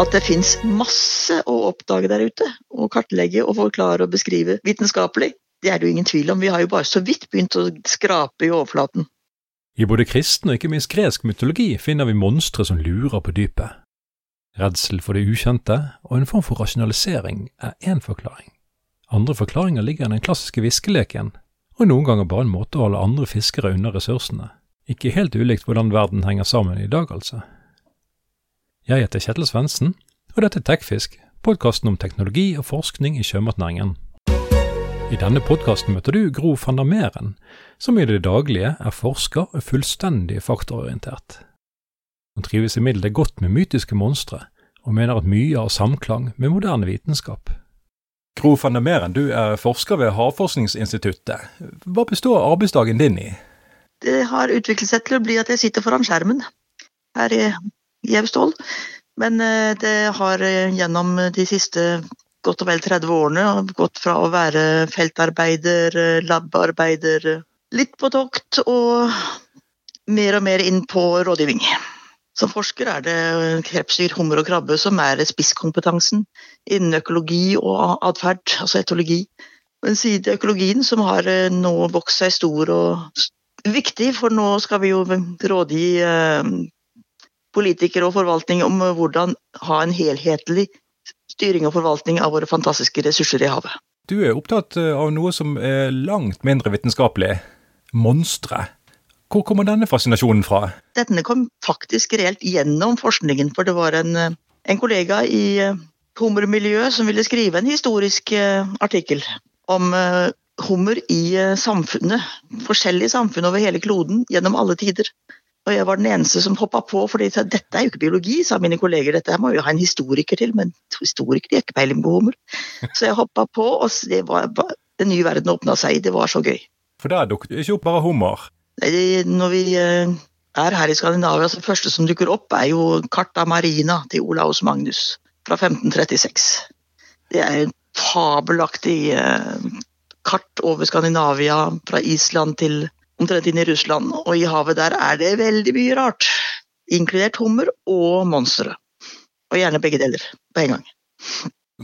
at det fins masse å oppdage der ute. Og kartlegge og forklare og beskrive vitenskapelig. Det er det jo ingen tvil om. Vi har jo bare så vidt begynt å skrape i overflaten. I både kristen og ikke minst gresk mytologi finner vi monstre som lurer på dypet. Redsel for det ukjente og en form for rasjonalisering er én forklaring. Andre forklaringer ligger i den klassiske viskeleken, og noen ganger bare en måte å holde andre fiskere unna ressursene. Ikke helt ulikt hvordan verden henger sammen i dag, altså. Jeg heter Kjetil Svendsen, og dette er Tekfisk, podkasten om teknologi og forskning i sjømatnæringen. I denne podkasten møter du Gro van der Meren, som i det daglige er forsker og fullstendig faktaorientert. Hun trives imidlertid godt med mytiske monstre, og mener at mye har samklang med moderne vitenskap. Gro van der Meren, du er forsker ved Havforskningsinstituttet. Hva består arbeidsdagen din i? Det har utviklet seg til å bli at jeg sitter foran skjermen her Gjevstål. Men eh, det har eh, gjennom de siste godt og vel 30 årene gått fra å være feltarbeider, eh, labarbeider, litt på tokt og mer og mer inn på rådgivning. Som forsker er det krepsdyr, hummer og krabbe som er spisskompetansen innen økologi og atferd, altså etologi. Men siden økologien som har nå vokst seg stor og viktig, for nå skal vi jo rådgi politikere og forvaltning om hvordan ha en helhetlig styring og forvaltning av våre fantastiske ressurser i havet. Du er opptatt eh, av noe som er langt mindre vitenskapelig monstre. Hvor kommer denne fascinasjonen fra? Denne kom faktisk reelt gjennom forskningen, for det var en, eh, en kollega i eh, hummermiljøet som ville skrive en historisk artikkel om hummer i samfunnet, forskjellige samfunn over hele kloden gjennom alle tider. Og jeg var den eneste som hoppa på, for dette er jo ikke biologi, sa mine kolleger. Dette må jo ha en historiker til, men historikere har ikke peiling på hummer. Så jeg hoppa på, og det var den nye verden åpna seg. Det var så gøy. For der dukket ikke opp bare hummer? Når vi eh, er her i Skandinavia, så det første som dukker opp, er jo Carta Marina til Olaus Magnus fra 1536. Det er en fabelaktig eh, kart over Skandinavia, fra Island til omtrent inn i Russland. Og i havet der er det veldig mye rart. Inkludert hummer og monstre. Og gjerne begge deler på en gang.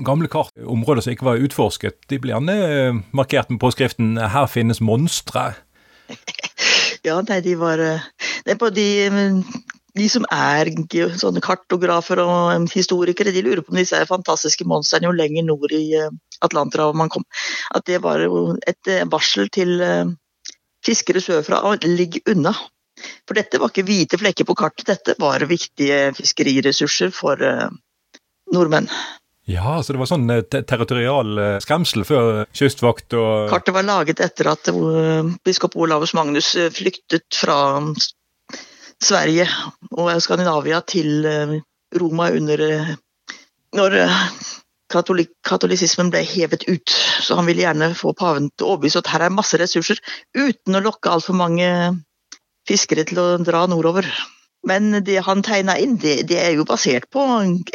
Gamle kart, områder som ikke var utforsket, de blir gjerne eh, markert med påskriften 'Her finnes monstre'. ja, nei, de var eh, Det er på de, de som er sånne kartografer og historikere, de lurer på om disse fantastiske monstrene jo lenger nord i eh, Atlanterhavet man kom. At det var et varsel til fiskere sørfra ligg unna. For dette var ikke hvite flekker på kartet, dette var viktige fiskeriressurser for uh, nordmenn. Ja, så det var sånn eh, territorial eh, skremsel før kystvakt og Kartet var laget etter at biskop Olavus Magnus flyktet fra Sverige og Skandinavia til Roma under når katolik, katolisismen ble hevet ut. Så han ville gjerne få paven til å overbevise at her er masse ressurser, uten å lokke altfor mange fiskere til å dra nordover. Men det han tegna inn, det, det, er jo basert på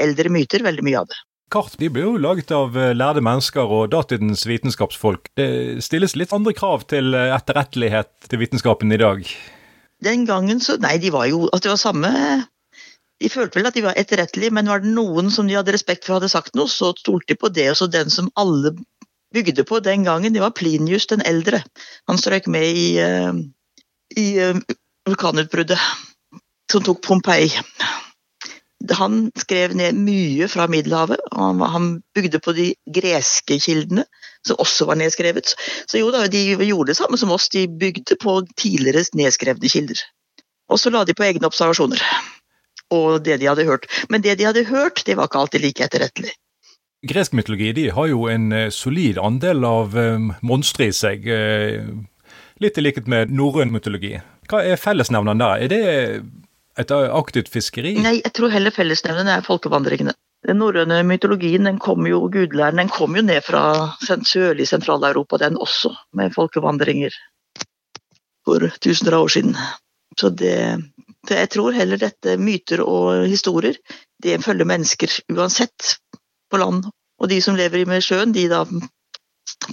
eldre myter, veldig mye av det. Kart de ble jo laget av eh, lærde mennesker og datidens vitenskapsfolk. Det stilles litt andre krav til eh, etterrettelighet til vitenskapen i dag? Den gangen så Nei, de var jo at det var samme de følte vel at de var etterrettelige, men var det noen som de hadde respekt for hadde sagt noe, så stolte de på det. Og så den som alle bygde på den gangen, det var Plinius den eldre. Han strøk med i, uh, i uh, vulkanutbruddet som tok Pompeii. Han skrev ned mye fra Middelhavet. og Han bygde på de greske kildene, som også var nedskrevet. Så jo da, de gjorde det samme som oss, de bygde på tidligere nedskrevne kilder. Og så la de på egne observasjoner og det de hadde hørt. Men det de hadde hørt, det var ikke alltid like etterrettelig. Gresk mytologi de har jo en uh, solid andel av um, monstre i seg. Uh, litt i likhet med norrøn mytologi. Hva er fellesnevneren der? Er det et aktivt fiskeri? Nei, jeg tror heller fellesnevneren er folkevandringene. Den norrøne mytologien den kom jo, gudlæren den kom jo ned fra sørlig Sentral-Europa, den også, med folkevandringer for tusener av år siden. Så det, Jeg tror heller dette myter og historier, det følger mennesker uansett på land. Og de som lever med sjøen, de da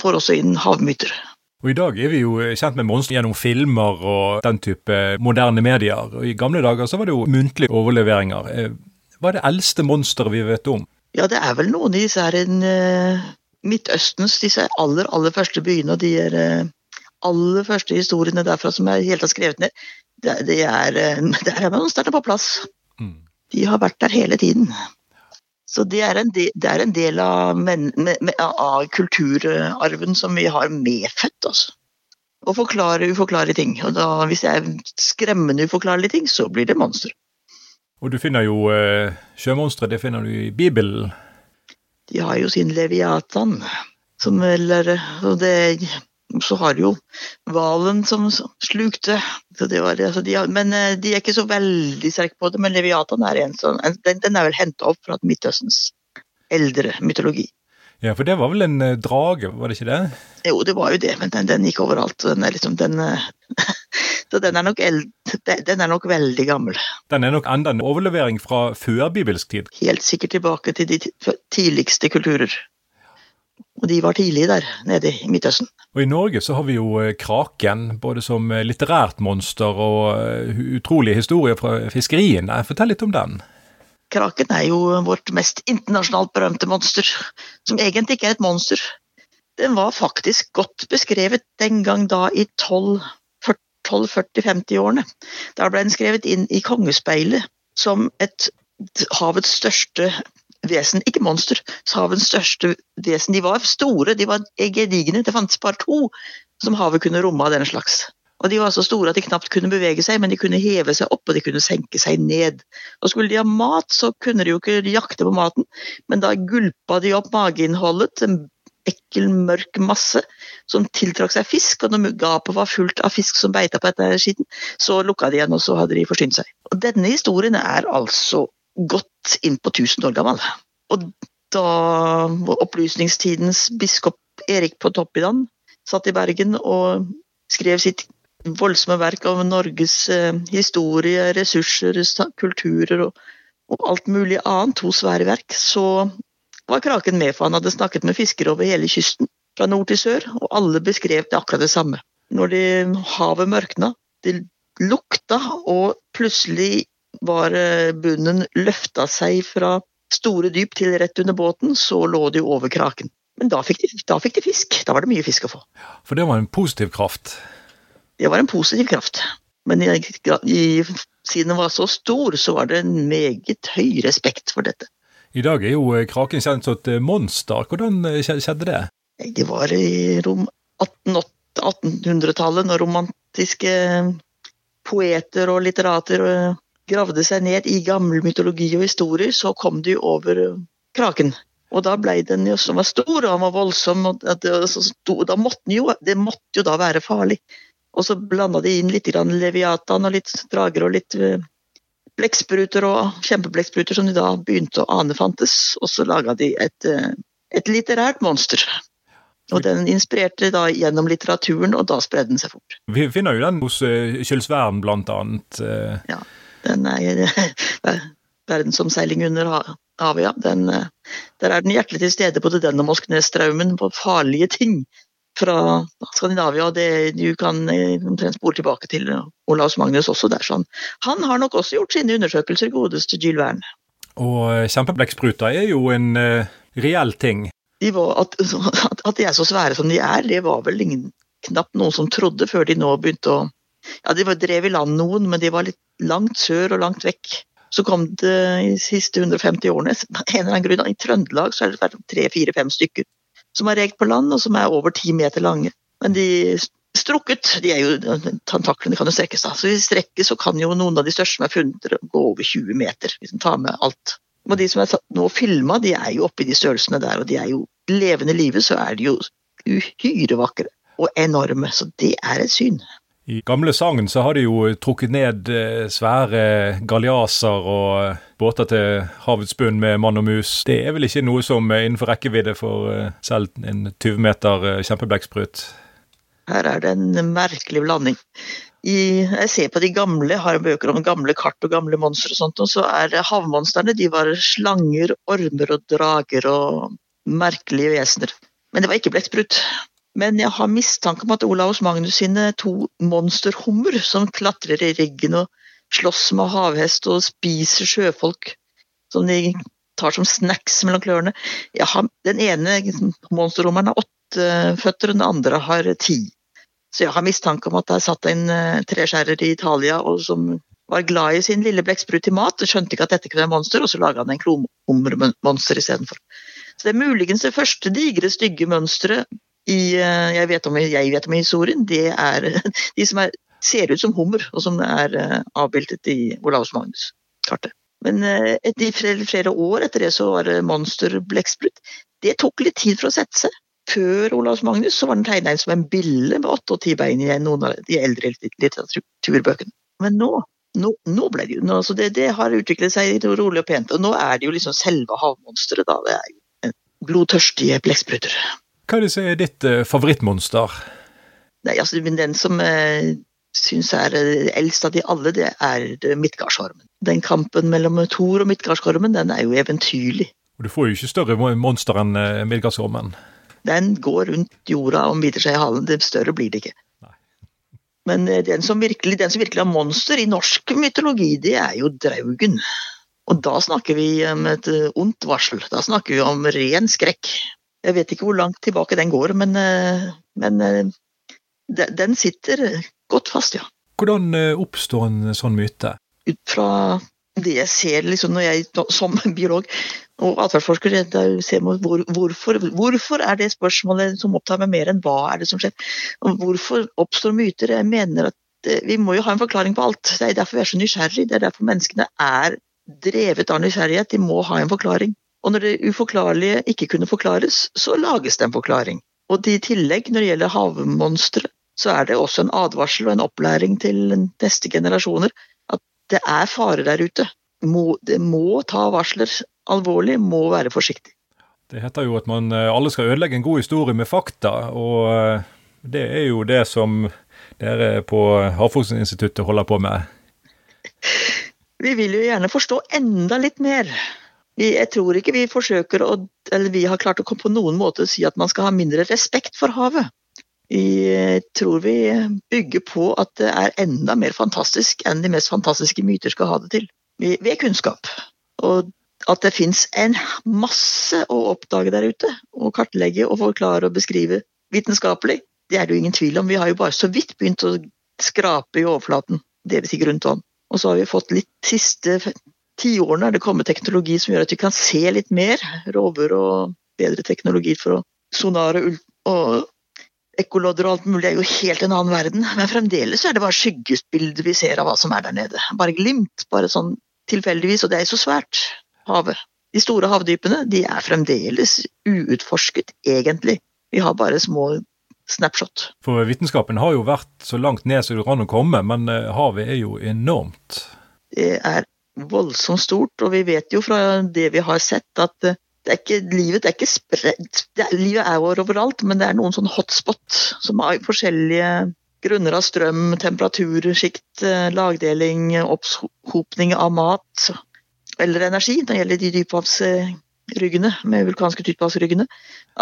får også inn havmyter. Og I dag er vi jo kjent med monstre gjennom filmer og den type moderne medier. Og I gamle dager så var det jo muntlige overleveringer. Eh, Hva er det eldste monsteret vi vet om? Ja, det er vel noen i disse her uh, Midtøstens disse aller, aller første byene, og de er, uh, aller første historiene derfra som er helt skrevet ned. Det, det er, uh, der er monstrene på plass. Mm. De har vært der hele tiden. Så det er en del, er en del av, men, med, med, av, kulturarven som vi har medfødt. Altså. Å forklare uforklarlige ting. Og da, hvis det er skremmende uforklarlige ting, så blir det monster. Og du finner jo eh, sjømonstre, det finner du i Bibelen. De har jo sin Leviatan, som eller og det, Så har jo hvalen som slukte. Var, altså de men eh, de er ikke så veldig sterke på det. Men Leviatan er en sånn Den, den er vel henta opp fra Midtøstens eldre mytologi. Ja, for det var vel en eh, drage, var det ikke det? Jo, det var jo det, men den, den gikk overalt. Den er liksom den eh, Så den er, nok eld, den er nok veldig gammel. Den er nok enda en overlevering fra førbibelsk tid? Helt sikkert tilbake til de tidligste kulturer. Og de var tidlig der, nede i Midtøsten. Og I Norge så har vi jo eh, kraken, både som litterært monster og utrolige historier fra fiskeriene. Fortell litt om den. Kraken er jo vårt mest internasjonalt berømte monster, som egentlig ikke er et monster. Den var faktisk godt beskrevet den gang da i 1240-50-årene. Da ble den skrevet inn i Kongespeilet som et havets største vesen. Ikke monster, havets største vesen. De var store, de var gedigne. Det fantes bare to som havet kunne romme av den slags. Og De var så store at de knapt kunne bevege seg, men de kunne heve seg opp og de kunne senke seg ned. Og Skulle de ha mat, så kunne de jo ikke jakte på maten, men da gulpa de opp mageinnholdet, en ekkel, mørk masse som tiltrakk seg fisk. Og når gapet var fullt av fisk som beita på dette skitten, så lukka de igjen, og så hadde de forsynt seg. Og Denne historien er altså inn på 1000 år gammel. Og da opplysningstidens biskop Erik på Toppidan satt i Bergen og skrev sitt voldsomme verk av Norges eh, historie, ressurser, kulturer og, og, alt mulig annet, to svære verk, så var Kraken med, for han hadde snakket med fiskere over hele kysten, fra nord til sør, og alle beskrev det akkurat det samme. Når det, havet mørkna, det lukta, og plutselig var eh, bunnen løfta seg fra store dyp til rett under båten, så lå de over kraken. Men da fikk, de, da fikk de fisk. Da var det mye fisk å få. For det var en positiv kraft? det var en positiv kraft. Men i, i, siden den var så stor, så var det en meget høy respekt for dette. I dag er jo eh, kraken kjent som et eh, monster. Hvordan skjedde det? Det var i 1800-tallet, når romantiske poeter og litterater gravde seg ned i gammel mytologi og historier, så kom de over kraken. Og da ble den jo som var stor, og han var voldsom, og da måtte den jo, det måtte jo da være farlig. Og så blanda de inn litt Leviatan og litt drager og litt eh, blekkspruter og kjempeblekspruter som de da begynte å ane fantes. Og så laga de et, eh, et, litterært monster. Og den inspirerte da gjennom litteraturen, og da spredde den seg fort. Vi finner jo den hos Kjøls eh, Vern, blant annet. Ja, den er verdensomseiling under havet, ja. Den, der er den hjertelig til stede på den og Mosknesstraumen på farlige ting fra Skandinavia. det, Du kan eh, omtrent spore tilbake til Olaus Magnus også der. sånn. Han har nok også gjort sine undersøkelser, godeste Jill Verne. Og eh, kjempeblekkspruter er jo en uh, reell ting. Var, at, at, de er så svære som de er, det var vel ingen, knapt noen som trodde før de nå begynte å Ja, de drev i land noen, men de var litt langt sør og langt vekk. Så kom det i de siste 150 årene, en eller annen grunn, i Trøndelag så er det tre-fire-fem stykker som har rekt på land, og som er over ti meter lange. Men de strukket, de er jo, tentaklene kan jo strekkes da. Så hvis de strekkes, så kan jo noen av de største som er funnet, gå over 20 meter, hvis en tar med alt. Og de som er nå filma, de er jo oppe i de størrelsene der, og de er jo levende livet, så er de jo uhyre vakre og enorme. Så det er et syn. I gamle sagn så har de jo trukket ned eh, svære galliaser og eh, båter til havets bunn med mann og mus. Det er vel ikke noe som er innenfor rekkevidde for eh, selv en 20 meter kjempeblekksprut? Her er det en merkelig blanding. I, jeg ser på de gamle, har bøker om gamle kart og gamle monstre og sånt, og så er havmonstrene de var slanger, ormer og drager og merkelige vesener. Men det var ikke blekksprut. Men jeg har mistanke om at Olaus Magnus sine to monsterhummer som klatrer i ryggen og slåss med havhest og spiser sjøfolk, som de tar som snacks mellom klørne. Har, den ene monsterhummeren har åtte føtter, og den andre har ti. Så jeg har mistanke om at det er satt en uh, treskjærer i Italia og som var glad i sin lille blekksprut til mat og skjønte ikke at dette kunne være monster, og så laga han en klomhummermonster istedenfor. Så det er muligens det første digre, stygge mønsteret i, uh, jeg, vet om, jeg vet om historien, det er de som er, ser ut som hummer, og som er uh, avbildet i Olaus Magnus-kartet. Men etter flere, flere, år etter det så var det monster blekksprut. Det tok litt tid for å sette seg. Før Olavs Magnus så var den tegna inn som en bille med åtte og ti bein i noen av de eldre litteraturbøkene. Men nå, nå, nå ble det jo nå, det, det, har utviklet seg rolig og pent. Og nå er det jo liksom selve havmonsteret, da. Det er jo blodtørstige blekkspruter. Hva er det som er ditt uh, favorittmonster? Nei, altså, men Den som eh, syns er uh, eldst av de alle, det er Midtgardsormen. Den kampen mellom Thor og Midtgardsormen, den er jo eventyrlig. Og Du får jo ikke større monster enn Midgardsormen? Den går rundt jorda og biter seg i halen. Det større blir det ikke. Nei. Men eh, den som, virkelig, den som virkelig har monster i norsk mytologi, det er jo draugen. Og da snakker vi om et eh, ondt varsel. Da snakker vi om ren skrekk. Jeg vet ikke hvor langt tilbake den går, men, eh, men den sitter godt fast, ja. Hvordan oppstår en sånn myte? Ut fra det jeg ser liksom når jeg som biolog og atferdsforsker ser hvor, hvorfor, hvorfor er det spørsmålet som opptar meg mer enn hva er det som skjer? Hvorfor oppstår myter? Jeg mener at eh, vi må jo ha en forklaring på alt. Det er derfor vi er så nysgjerrige. Det er derfor menneskene er drevet av nysgjerrighet. De må ha en forklaring. Og når det uforklarlige ikke kunne forklares, så lages det en forklaring. Og i tillegg, når det gjelder havmonstre, så er det også en advarsel og en opplæring til neste generasjoner at det er farer der ute. Må, det må ta varsler alvorlig, må være forsiktig. Det heter jo at man eh, alle skal ødelegge en god historie med fakta, og eh, det er jo det som dere på Havforskningsinstituttet holder på med. Vi vil jo gjerne forstå enda litt mer. Jeg tror ikke vi forsøker å, eller vi har klart å komme på noen måte si at man skal ha mindre respekt for havet. Vi tror vi bygger på at det er enda mer fantastisk enn de mest fantastiske myter skal ha det til. Ved kunnskap. Og at det fins en masse å oppdage der ute. Og kartlegge og forklare og beskrive vitenskapelig. Det er det jo ingen tvil om. Vi har jo bare så vidt begynt å skrape i overflaten, det vil si grunnvann. Og så har vi fått litt siste tiårene er det kommet teknologi som gjør at vi kan se litt mer. Rover og bedre teknologi for å sonare og ekkolodder og alt mulig er jo helt en annen verden. Men fremdeles er det bare skyggebilder vi ser av hva som er der nede. Bare glimt, bare sånn tilfeldigvis, og det er så svært havet. De store havdypene de er fremdeles uutforsket, egentlig. Vi har bare små snapshot. For vitenskapen har jo vært så langt ned som det kan komme, men eh, havet er jo enormt. Det er voldsomt stort, og vi vet jo fra det vi har sett at eh, det er ikke, livet er ikke spredt Livet er vår overalt, men det er noen sånn hotspot som har forskjellige grunner av strøm, temperatursjikt, eh, lagdeling, opphopning av mat eller energi når det gjelder de dyphavsryggene, med vulkanske dyphavsryggene,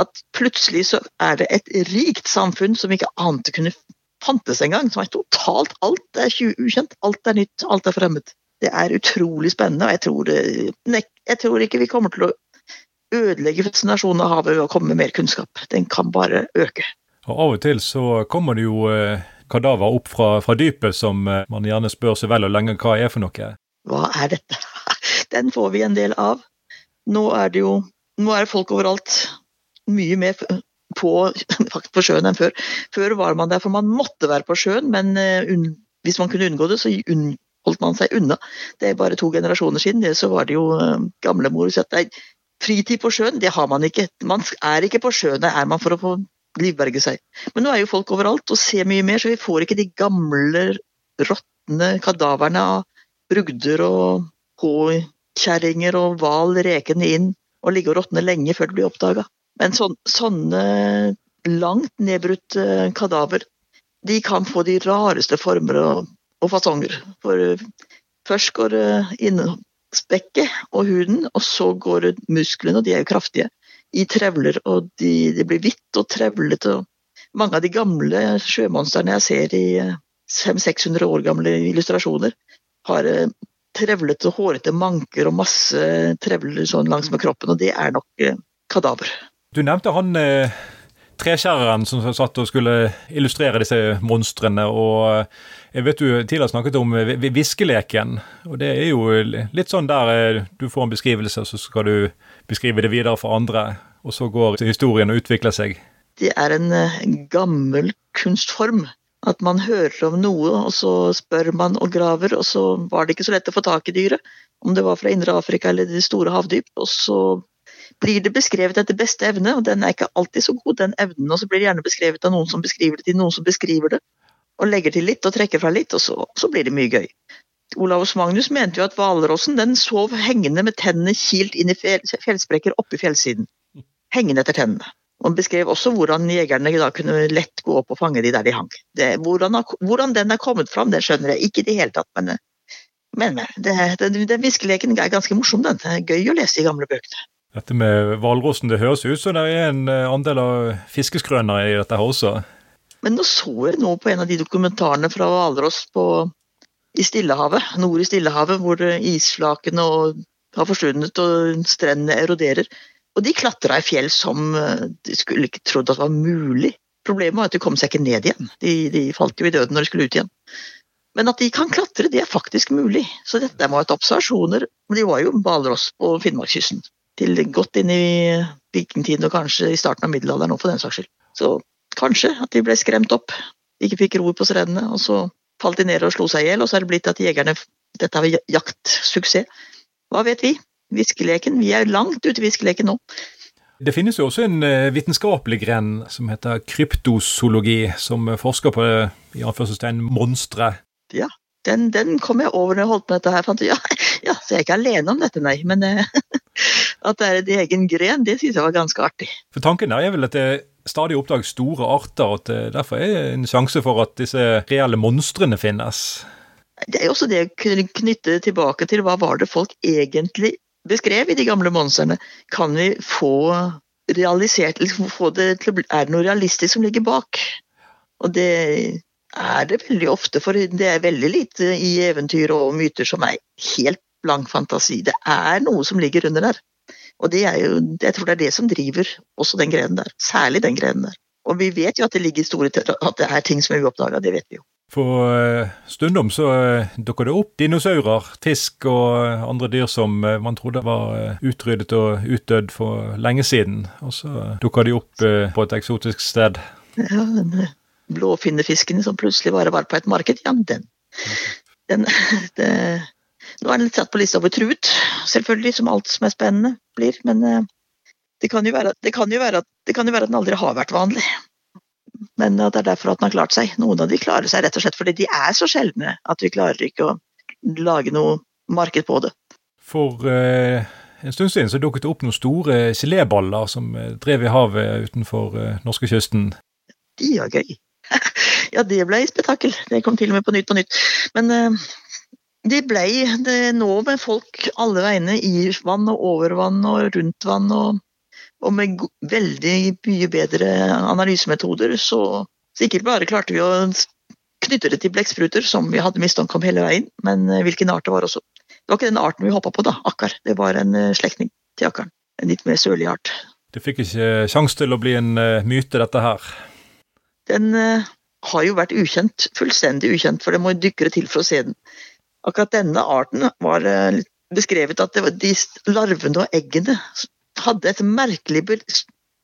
at plutselig så er det et rikt samfunn som ikke ante kunne fantes engang. Som er totalt Alt er ukjent, alt er nytt, alt er fremmed. Det er utrolig spennende, og jeg tror, det, jeg tror ikke vi kommer til å ødelegge fascinasjonen av havet ved å komme med mer kunnskap. Den kan bare øke. Og Av og til så kommer det jo eh, kadaver opp fra, fra dypet som eh, man gjerne spør seg vel og lenge hva er for noe. Hva er dette? Den får vi en del av. Nå er det jo nå er det folk overalt. Mye mer på, på sjøen enn før. Før var man der for man måtte være på sjøen, men uh, hvis man kunne unngå det, så holdt man seg unna. Det er bare to generasjoner siden. Det, så var det jo uh, gamlemor som sa at fritid på sjøen, det har man ikke. Man er ikke på sjøen, det er man for å få livberge seg. Men nå er jo folk overalt og ser mye mer, så vi får ikke de gamle, råtne kadaverne av brugder og påkjerringer og hval rekende inn og ligge og råtne lenge før det blir oppdaga. Men sån, sånne langt nedbrutte kadaver, de kan få de rareste former og, og fasonger. For først går innspekket og huden, og så går musklene, og de er jo kraftige, i trevler, og de, de blir hvitt og trevlete. Mange av de gamle sjømonstrene jeg ser i 500-600 år gamle illustrasjoner, har trevlete, hårete manker og masse trevler sånn langs med kroppen, og det er nok eh, kadaver. Du nevnte han eh, treskjæreren som satt og skulle illustrere disse monstrene. og eh, jeg vet du tidligere snakket om viskeleken. og Det er jo litt sånn der eh, du får en beskrivelse, så skal du beskrive det videre for andre. Og så går historien og utvikler seg. Det er eh, en gammel kunstform. At man hører om noe, og så spør man og graver, og så var det ikke så lett å få tak i dyret. Om det var fra indre Afrika eller de store havdyp. Og så blir det beskrevet etter beste evne, og den er ikke alltid så god, den evnen. Og så blir det gjerne beskrevet av noen som beskriver det til noen som beskriver det. Og legger til litt og trekker fra litt, og så, så blir det mye gøy. Olavus Magnus mente jo at hvalrossen den sov hengende med tennene kilt inn i fjellsprekker oppi fjellsiden. Hengende etter tennene. Han beskrev også hvordan jegerne da kunne lett gå opp og fange de der de hang. Det, hvordan, hvordan, den er kommet fram, det skjønner jeg ikke i det hele tatt, men, men det, den, den viskeleken er ganske morsom. Den. Det er gøy å lese i gamle bøkene. Dette med hvalrossen, det høres ut som det er en eh, andel av fiskeskrøner i dette også? Men nå så jeg nå på en av de dokumentarene fra hvalross i Stillehavet, nord i Stillehavet, hvor isflakene har forsvunnet og strendene eroderer. Og de klatra i fjell som eh, de skulle ikke trodd at var mulig. Problemet var at de kom seg ikke ned igjen. De, de falt jo i døden når de skulle ut igjen. Men at de kan klatre, det er faktisk mulig. Så dette må ha vært observasjoner. Men de var jo hvalross på Finnmarkskysten til godt inn i vikingtiden og kanskje i starten av middelalderen òg, for den saks skyld. Så kanskje at de ble skremt opp, ikke fikk ro på strendene, og så falt de ned og slo seg i hjel, og så er det blitt at jegerne Dette har jaktsuksess. Hva vet vi? Viskeleken. Vi er langt ute i viskeleken nå. Det finnes jo også en eh, vitenskapelig gren som heter kryptozoologi, som forsker på i anførselstegn monstre. Ja, den, den, kom jeg over når jeg holdt på med dette her. Fant, ja, ja, så jeg er ikke alene om dette, nei. Men eh, at det er en egen gren, det synes jeg var ganske artig. For Tanken er vel at det stadig oppdager store arter, og at det derfor er en sjanse for at disse reelle monstrene finnes? Det er jo også det å kunne knytte tilbake til hva var det folk egentlig beskrev i de gamle monstrene. Kan vi få realisert liksom få det til, Er det noe realistisk som ligger bak? Og det er det veldig ofte, for det er veldig lite i eventyr og myter som er helt blank fantasi. Det er noe som ligger under der. Og det er jo, jeg tror det er det som driver også den grenen der. Særlig den grenen der. Og vi vet jo at det ligger store at det er ting som er uoppdaga, det vet vi jo. For uh, stundom så uh, dukker det opp dinosaurer, fisk og andre dyr som man trodde var utryddet og utdødd for lenge siden. Og så dukker de opp på et eksotisk sted. Ja, den blåfinnefisken som plutselig bare var på et marked, ja, den, den det, nå er den litt satt på lista over truet, selvfølgelig, som alt som er spennende blir. Men eh, det kan jo være, det kan jo være, det kan jo være at den aldri har vært vanlig. Men det er derfor at den har klart seg. Noen av de klarer seg rett og slett fordi de er så sjeldne at vi klarer ikke å lage noe marked på det. For eh, en stund siden så dukket det opp noen store geléballer som eh, drev i havet utenfor eh, norskekysten. De var gøy. ja, det ble spetakkel. Det kom til og med på Nytt på Nytt. Men eh, det ble det nå med folk alle veiene i vann og over vann og rundt vann, og, og med veldig mye bedre analysemetoder, så, så ikke bare klarte vi å knytte det til blekkspruter, som vi hadde mistanke om hele veien, men eh, hvilken art det var også. Det var ikke den arten vi hoppa på, da, akkar. Det var en eh, slektning til akkaren. En litt mer sørlig art. Det fikk ikke sjanse til å bli en uh, myte, dette her? Den har jo vært ukjent, fullstendig ukjent, for det må dykkere til for å se den. Akkurat denne arten var eh, beskrevet at de larvene og eggene hadde et merkelig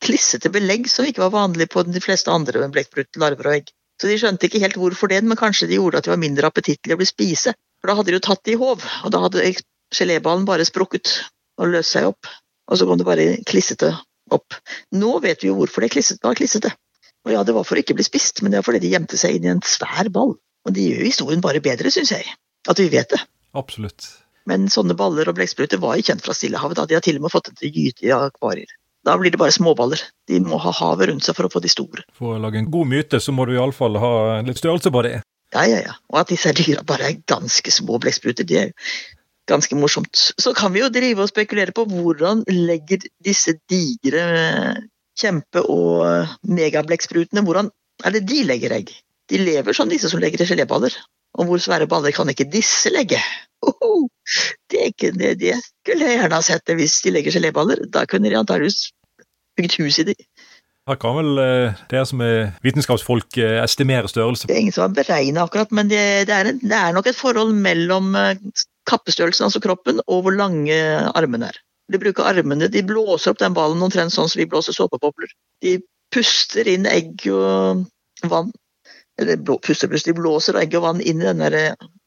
klissete belegg som ikke var vanlig på de fleste andre blekksprutt, larver og egg. Så de skjønte ikke helt hvorfor det, men kanskje de gjorde at de var mindre appetittlige å bli spise. For da hadde de jo tatt det i håv, og da hadde geléballen bare sprukket og løst seg opp. Og så kom det bare klissete opp. Nå vet vi jo hvorfor det var klissete. Og ja, det var for å ikke bli spist, men det var fordi de gjemte seg inn i en svær ball. Og det gjør historien bare bedre, syns jeg at vi vet det. Absolutt. Men sånne baller og blekkspruter var jo kjent fra Stillehavet. Da. De har til og med fått det til gyte i akvarier. Da blir det bare småballer. De må ha havet rundt seg for å få de store. For å lage en god myte, så må du iallfall ha litt størrelse på det. Ja, ja, ja. Og at disse dyra bare er ganske små blekkspruter, det er jo ganske morsomt. Så kan vi jo drive og spekulere på hvordan legger disse digre kjempe- og megablekksprutene Hvordan er det de legger egg? De lever som disse som legger geléballer. Og hvor svære baller kan ikke disse legge? Oho, det, er ikke, det, det skulle jeg gjerne ha sett det hvis de legger geléballer. Da kunne de antakeligvis bygd hus i de. Her kan vel det dere som er vitenskapsfolk eh, estimere størrelse? Det er ingen som har beregna akkurat, men det, det, er en, det, er nok et forhold mellom eh, kappestørrelsen, altså kroppen, og hvor lange armene er. De bruker armene, de blåser opp den ballen omtrent sånn som vi blåser såpebobler. De puster inn egg og vann. Eller puster, de blåser egg og vann inn i den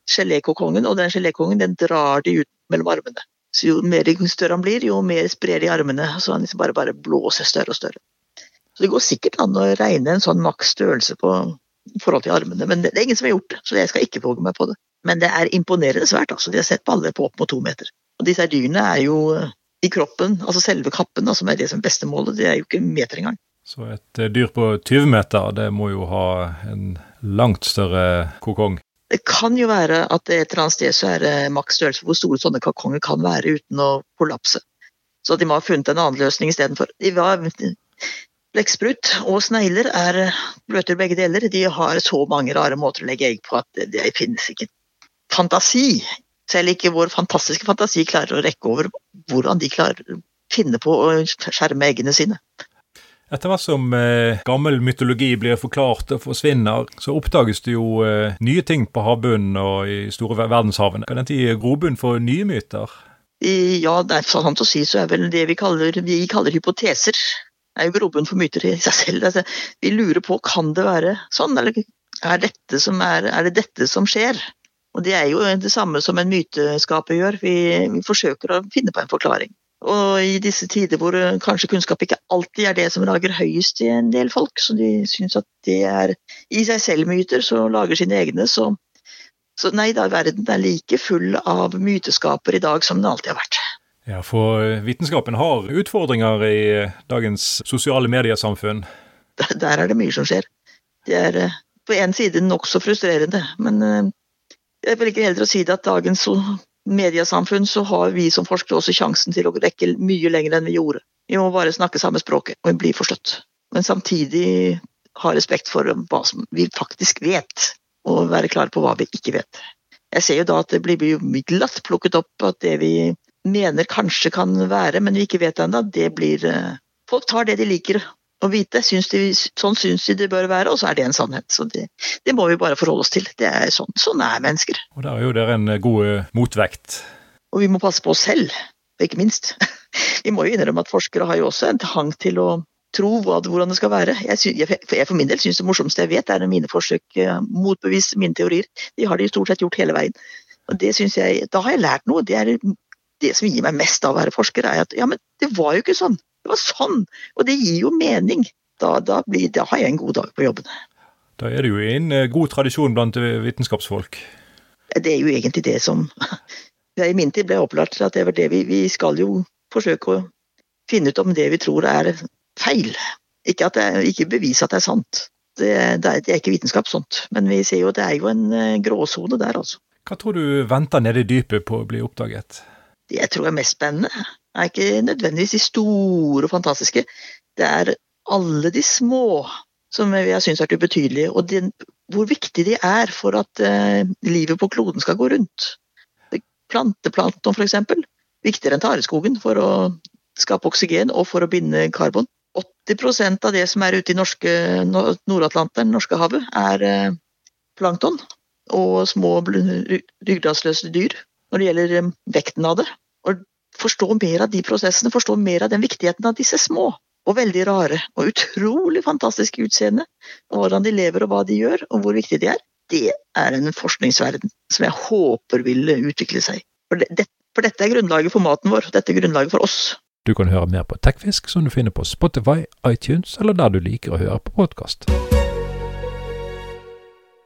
gelékokongen, og den gelékongen den drar de ut mellom armene. Så jo mer større han blir, jo mer sprer de armene. Så han liksom bare, bare blåser større og større. Så det går sikkert an å regne en sånn maks størrelse på forhold til armene, men det, det er ingen som har gjort det, så jeg skal ikke våge meg på det. Men det er imponerende svært. altså. De har sett baller på opp mot to meter. Og disse dyrene er jo i kroppen, altså selve kappen, som er det som beste målet, det er jo ikke meter engang. Så et eh, dyr på 20 meter, det må jo ha en langt større kokong? Det kan jo være at et eller annet sted så er det maks størrelse for hvor store sånne kokonger kan være uten å kollapse. Så de må ha funnet en annen løsning istedenfor. Blekksprut og snegler er bløtere begge deler. De har så mange rare måter å legge egg på at det, det finnes ikke fantasi. Selv ikke vår fantastiske fantasi klarer å rekke over hvordan de klarer å finne på å skjerme eggene sine. Etter hvert som eh, gammel mytologi blir forklart og forsvinner, så oppdages det jo eh, nye ting på havbunnen og i store verdenshavene. Kan dette gi grobunn for nye myter? Ja, det er sant å si så er vel det vi kaller, vi kaller hypoteser. Det er jo grobunn for myter i seg selv. Altså, vi lurer på kan det være sånn, eller er, dette som er, er det dette som skjer? Og Det er jo det samme som en myteskaper gjør. Vi, vi forsøker å finne på en forklaring. Og i disse tider hvor eh, kanskje kunnskap ikke alltid er det som lager høyest i en del folk, så de syns at det er i seg selv myter, så lager sine egne, så, så nei da, verden er like full av myteskaper i dag som den alltid har vært. Ja, for eh, vitenskapen har utfordringer i eh, dagens sosiale mediesamfunn? Der, der er det mye som skjer. Det er på en side nokså frustrerende, men jeg velger heller å si det at dagens mediesamfunn så har vi som forskere også sjansen til å rekke mye lenger enn vi gjorde. Vi må bare snakke samme språket og bli forstått. Men samtidig ha respekt for hva som vi faktisk vet, og være klar på hva vi ikke vet. Jeg ser jo da at det blir glatt plukket opp at det vi mener kanskje kan være, men vi ikke vet ennå, det blir eh, Folk tar det de liker å vite. Syns de, sånn syns de det bør være, og så er det en sannhet. Så det, det må vi bare forholde oss til. Det er sånn, sånn er mennesker. Og der er jo dere en god eh, motvekt. Og vi må passe på oss selv, ikke minst. Vi må jo innrømme at forskere har jo også en hang til å tro hvordan det skal være. Jeg, synes, jeg for min del syns det morsomste jeg vet, er mine forsøk eh, motbeviser mine teorier. De har de stort sett gjort hele veien. Og det synes jeg, Da har jeg lært noe. Det, er, det som gir meg mest av å være forsker, er at ja, men det var jo ikke sånn. Det var sånn! Og det gir jo mening. Da, da, blir, da har jeg en god dag på jobben. Da er det jo en eh, god tradisjon blant eh, vitenskapsfolk? Det er jo egentlig det som I min tid ble jeg opplært til at det var det vi, vi skal jo forsøke å finne ut om det vi tror er feil. Ikke, at det, ikke bevise at det er sant. Det, det, er, det, er, ikke vitenskap sånt. Men vi ser jo at det er jo en eh, gråsone der, altså. Hva tror du venter nede i dypet på å bli oppdaget? Det jeg tror er mest spennende, er ikke nødvendigvis de store og fantastiske. Det er alle de små som jeg syns er ubetydelige, og den, hvor viktig de er for at uh, livet på kloden skal gå rundt. Planteplankton f.eks. Viktigere enn tareskogen for å skape oksygen og for å binde karbon. 80% av det som er ute i norske, Nord-Atlanteren, Norskehavet, er uh, plankton og små ryggradsløse dyr når det gjelder um, vekten av det. Forstå mer av de prosessene, forstå mer av den viktigheten av disse små og veldig rare og utrolig fantastiske utseende. Og hvordan de lever og hva de gjør, og hvor viktige de er. Det er en forskningsverden som jeg håper vil utvikle seg. For, det, for dette er grunnlaget for maten vår. Dette er grunnlaget for oss. Du kan høre mer på Tekfisk, som du finner på Spotify, iTunes eller der du liker å høre på podkast.